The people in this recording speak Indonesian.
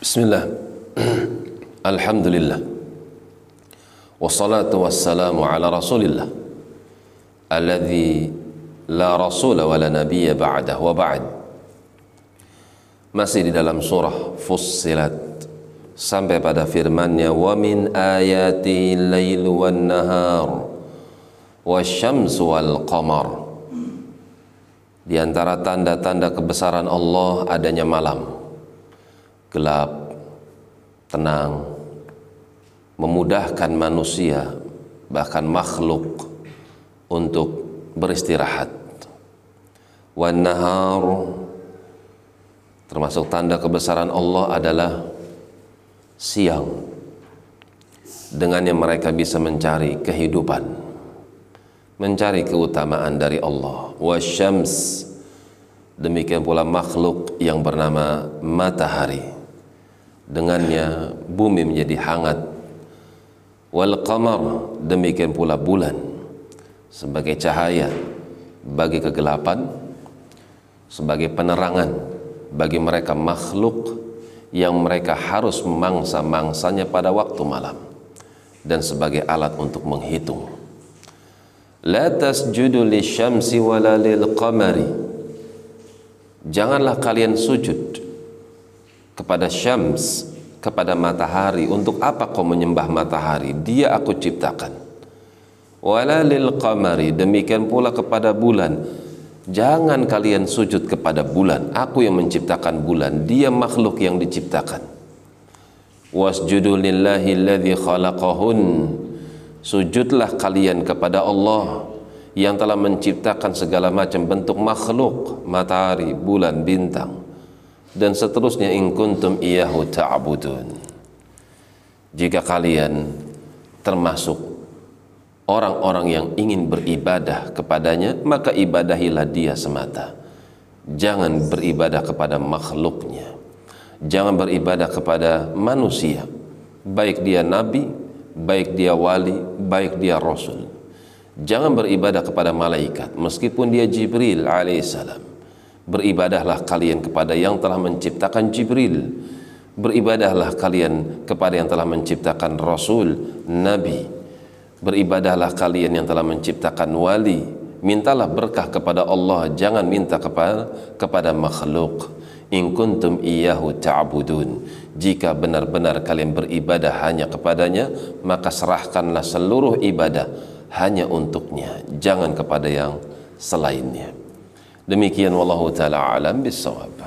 Bismillah. Alhamdulillah. Wassalatu wassalamu ala rasulillah. Alladhi la rasula wa la nabiyya ba'dah wa ba'd. Masih di dalam surah Fussilat. Sampai pada firmannya Wa min ayatihi laylu wan nahar Wa syamsu wal qamar. Di antara tanda-tanda kebesaran Allah adanya malam gelap, tenang, memudahkan manusia, bahkan makhluk untuk beristirahat. Wan nahar termasuk tanda kebesaran Allah adalah siang. Dengannya mereka bisa mencari kehidupan, mencari keutamaan dari Allah. Wasyams demikian pula makhluk yang bernama matahari dengannya bumi menjadi hangat. Wal qamar demikian pula bulan sebagai cahaya bagi kegelapan sebagai penerangan bagi mereka makhluk yang mereka harus memangsa-mangsanya pada waktu malam dan sebagai alat untuk menghitung. La tasjudu lisyamsi wala lil qamari. Janganlah kalian sujud kepada syams, kepada matahari. Untuk apa kau menyembah matahari? Dia aku ciptakan. Wala lil qamari, demikian pula kepada bulan. Jangan kalian sujud kepada bulan. Aku yang menciptakan bulan. Dia makhluk yang diciptakan. Wasjudu lillahi alladhi khalaqahun. Sujudlah kalian kepada Allah yang telah menciptakan segala macam bentuk makhluk, matahari, bulan, bintang dan seterusnya in kuntum iyahu ta'budun. Jika kalian termasuk orang-orang yang ingin beribadah kepadanya maka ibadahilah dia semata. Jangan beribadah kepada makhluknya. Jangan beribadah kepada manusia. Baik dia nabi baik dia wali baik dia rasul. Jangan beribadah kepada malaikat meskipun dia Jibril alaihissalam beribadahlah kalian kepada yang telah menciptakan Jibril. Beribadahlah kalian kepada yang telah menciptakan Rasul Nabi. Beribadahlah kalian yang telah menciptakan wali. Mintalah berkah kepada Allah jangan minta kepada kepada makhluk. In kuntum iyyahu ta'budun. Jika benar-benar kalian beribadah hanya kepadanya maka serahkanlah seluruh ibadah hanya untuknya. Jangan kepada yang selainnya Demikian wallahu taala alam bisawab.